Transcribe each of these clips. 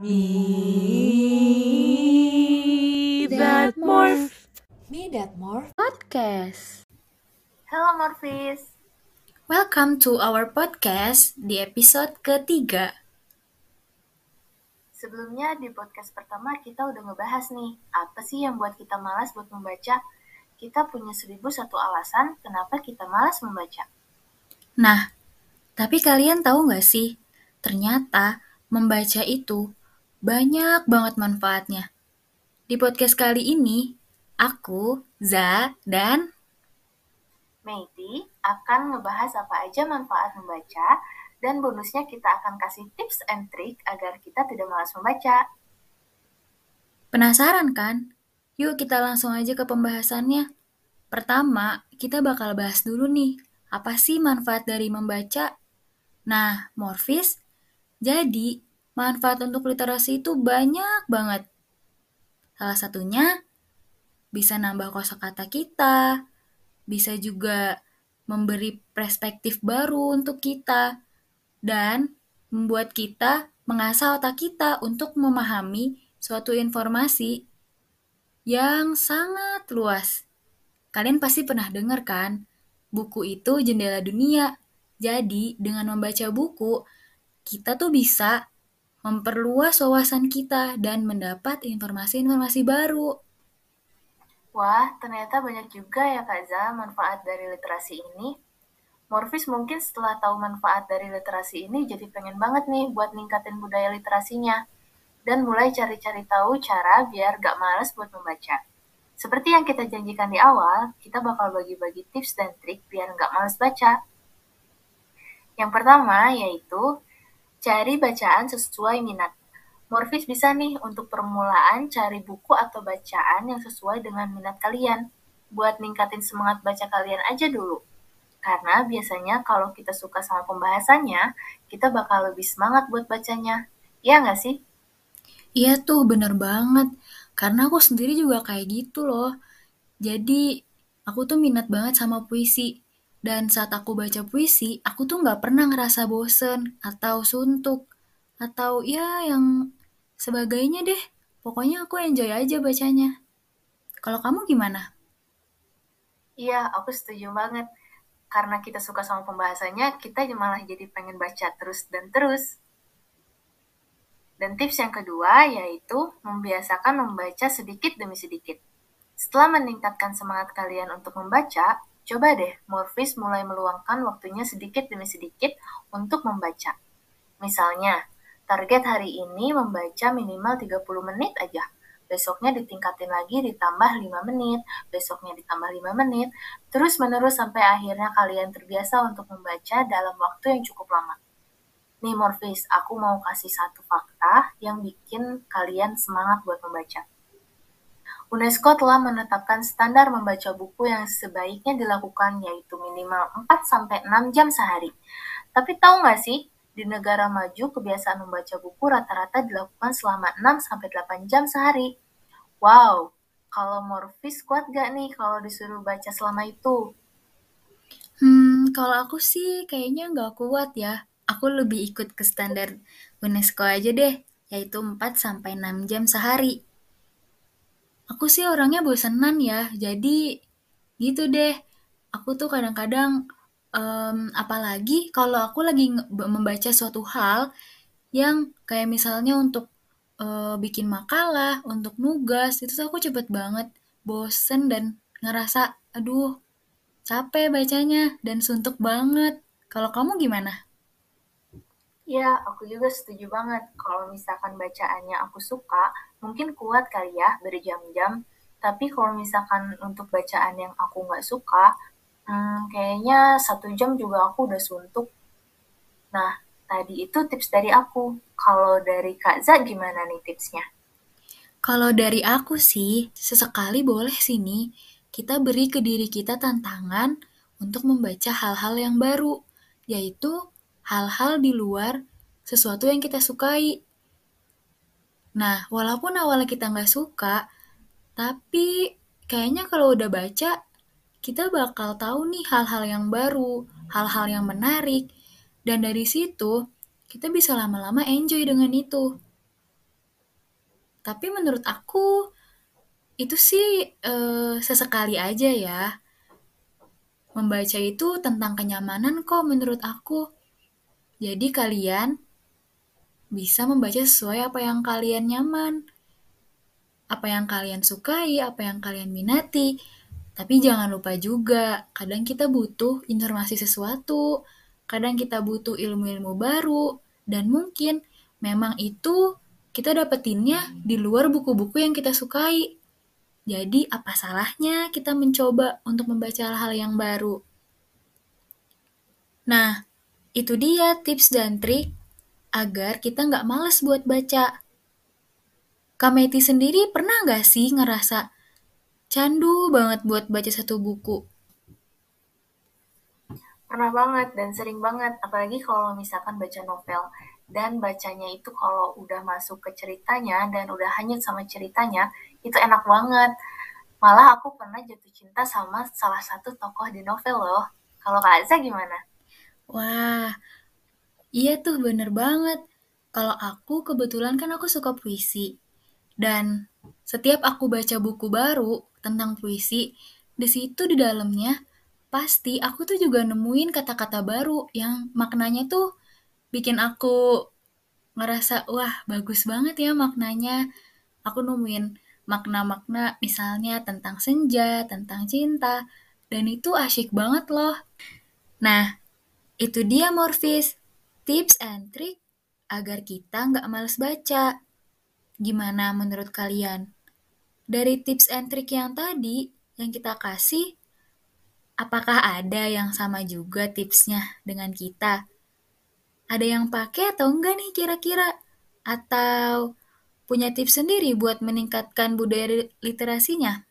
Me that morph. Me That More Podcast. Halo Morfis, Welcome to our podcast di episode ketiga. sebelumnya di podcast pertama kita udah ngebahas nih, apa sih yang buat kita malas buat membaca? Kita punya seribu satu alasan kenapa kita malas membaca. Nah, tapi kalian tahu nggak sih, ternyata membaca itu banyak banget manfaatnya. Di podcast kali ini, aku, Za, dan Meiti akan ngebahas apa aja manfaat membaca, dan bonusnya kita akan kasih tips and trick agar kita tidak malas membaca. penasaran kan? Yuk kita langsung aja ke pembahasannya. Pertama, kita bakal bahas dulu nih, apa sih manfaat dari membaca? Nah, Morfis, jadi manfaat untuk literasi itu banyak banget. Salah satunya bisa nambah kosakata kita, bisa juga memberi perspektif baru untuk kita, dan membuat kita mengasah otak kita untuk memahami suatu informasi yang sangat luas. Kalian pasti pernah dengar kan? Buku itu jendela dunia. Jadi, dengan membaca buku, kita tuh bisa memperluas wawasan kita dan mendapat informasi-informasi baru. Wah, ternyata banyak juga ya Kak Za manfaat dari literasi ini. Morfis mungkin setelah tahu manfaat dari literasi ini jadi pengen banget nih buat ningkatin budaya literasinya. Dan mulai cari-cari tahu cara biar gak males buat membaca. Seperti yang kita janjikan di awal, kita bakal bagi-bagi tips dan trik biar gak males baca. Yang pertama yaitu cari bacaan sesuai minat. Morfis bisa nih untuk permulaan cari buku atau bacaan yang sesuai dengan minat kalian. Buat ningkatin semangat baca kalian aja dulu. Karena biasanya kalau kita suka sama pembahasannya, kita bakal lebih semangat buat bacanya. Iya nggak sih? Iya tuh, bener banget. Karena aku sendiri juga kayak gitu loh. Jadi, aku tuh minat banget sama puisi. Dan saat aku baca puisi, aku tuh nggak pernah ngerasa bosen atau suntuk. Atau ya yang sebagainya deh. Pokoknya aku enjoy aja bacanya. Kalau kamu gimana? Iya, aku setuju banget. Karena kita suka sama pembahasannya, kita malah jadi pengen baca terus dan terus. Dan tips yang kedua yaitu membiasakan membaca sedikit demi sedikit. Setelah meningkatkan semangat kalian untuk membaca, coba deh Morfis mulai meluangkan waktunya sedikit demi sedikit untuk membaca. Misalnya, target hari ini membaca minimal 30 menit aja. Besoknya ditingkatin lagi ditambah 5 menit, besoknya ditambah 5 menit, terus menerus sampai akhirnya kalian terbiasa untuk membaca dalam waktu yang cukup lama. Nih Morfis, aku mau kasih satu fakta yang bikin kalian semangat buat membaca. UNESCO telah menetapkan standar membaca buku yang sebaiknya dilakukan yaitu minimal 4-6 jam sehari. Tapi tahu nggak sih, di negara maju kebiasaan membaca buku rata-rata dilakukan selama 6-8 jam sehari. Wow, kalau Morfis kuat gak nih kalau disuruh baca selama itu? Hmm, kalau aku sih kayaknya nggak kuat ya. Aku lebih ikut ke standar UNESCO aja deh, yaitu 4-6 jam sehari. Aku sih orangnya bosenan ya, jadi gitu deh. Aku tuh kadang-kadang, em, apalagi kalau aku lagi membaca suatu hal yang kayak misalnya untuk eh, bikin makalah, untuk nugas, itu tuh aku cepet banget bosen dan ngerasa, aduh capek bacanya dan suntuk banget. Kalau kamu gimana? Ya, aku juga setuju banget. Kalau misalkan bacaannya aku suka, mungkin kuat kali ya berjam-jam. Tapi kalau misalkan untuk bacaan yang aku nggak suka, hmm, kayaknya satu jam juga aku udah suntuk. Nah, tadi itu tips dari aku. Kalau dari Kak Za gimana nih tipsnya? Kalau dari aku sih, sesekali boleh sih nih, kita beri ke diri kita tantangan untuk membaca hal-hal yang baru, yaitu hal-hal di luar sesuatu yang kita sukai. Nah, walaupun awalnya kita nggak suka, tapi kayaknya kalau udah baca, kita bakal tahu nih hal-hal yang baru, hal-hal yang menarik, dan dari situ kita bisa lama-lama enjoy dengan itu. Tapi menurut aku itu sih eh, sesekali aja ya. Membaca itu tentang kenyamanan kok menurut aku. Jadi kalian bisa membaca sesuai apa yang kalian nyaman. Apa yang kalian sukai, apa yang kalian minati. Tapi jangan lupa juga, kadang kita butuh informasi sesuatu, kadang kita butuh ilmu-ilmu baru, dan mungkin memang itu kita dapetinnya di luar buku-buku yang kita sukai. Jadi apa salahnya kita mencoba untuk membaca hal-hal yang baru? Nah, itu dia tips dan trik agar kita nggak males buat baca. Kameti sendiri pernah nggak sih ngerasa candu banget buat baca satu buku? Pernah banget dan sering banget, apalagi kalau misalkan baca novel. Dan bacanya itu kalau udah masuk ke ceritanya dan udah hanyut sama ceritanya, itu enak banget. Malah aku pernah jatuh cinta sama salah satu tokoh di novel loh. Kalau Kak Aza gimana? Wah, iya tuh bener banget. Kalau aku kebetulan kan aku suka puisi. Dan setiap aku baca buku baru tentang puisi, di situ di dalamnya pasti aku tuh juga nemuin kata-kata baru yang maknanya tuh bikin aku ngerasa wah bagus banget ya maknanya. Aku nemuin makna-makna misalnya tentang senja, tentang cinta, dan itu asyik banget loh. Nah, itu dia Morfis, tips and trick agar kita nggak males baca. Gimana menurut kalian? Dari tips and trick yang tadi yang kita kasih, apakah ada yang sama juga tipsnya dengan kita? Ada yang pakai atau enggak nih kira-kira? Atau punya tips sendiri buat meningkatkan budaya literasinya?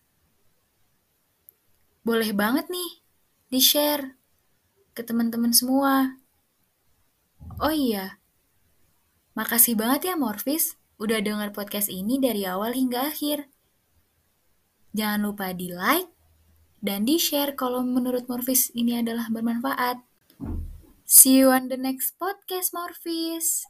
Boleh banget nih di-share ke teman-teman semua. Oh iya, makasih banget ya Morfis udah dengar podcast ini dari awal hingga akhir. Jangan lupa di like dan di share kalau menurut Morfis ini adalah bermanfaat. See you on the next podcast Morfis.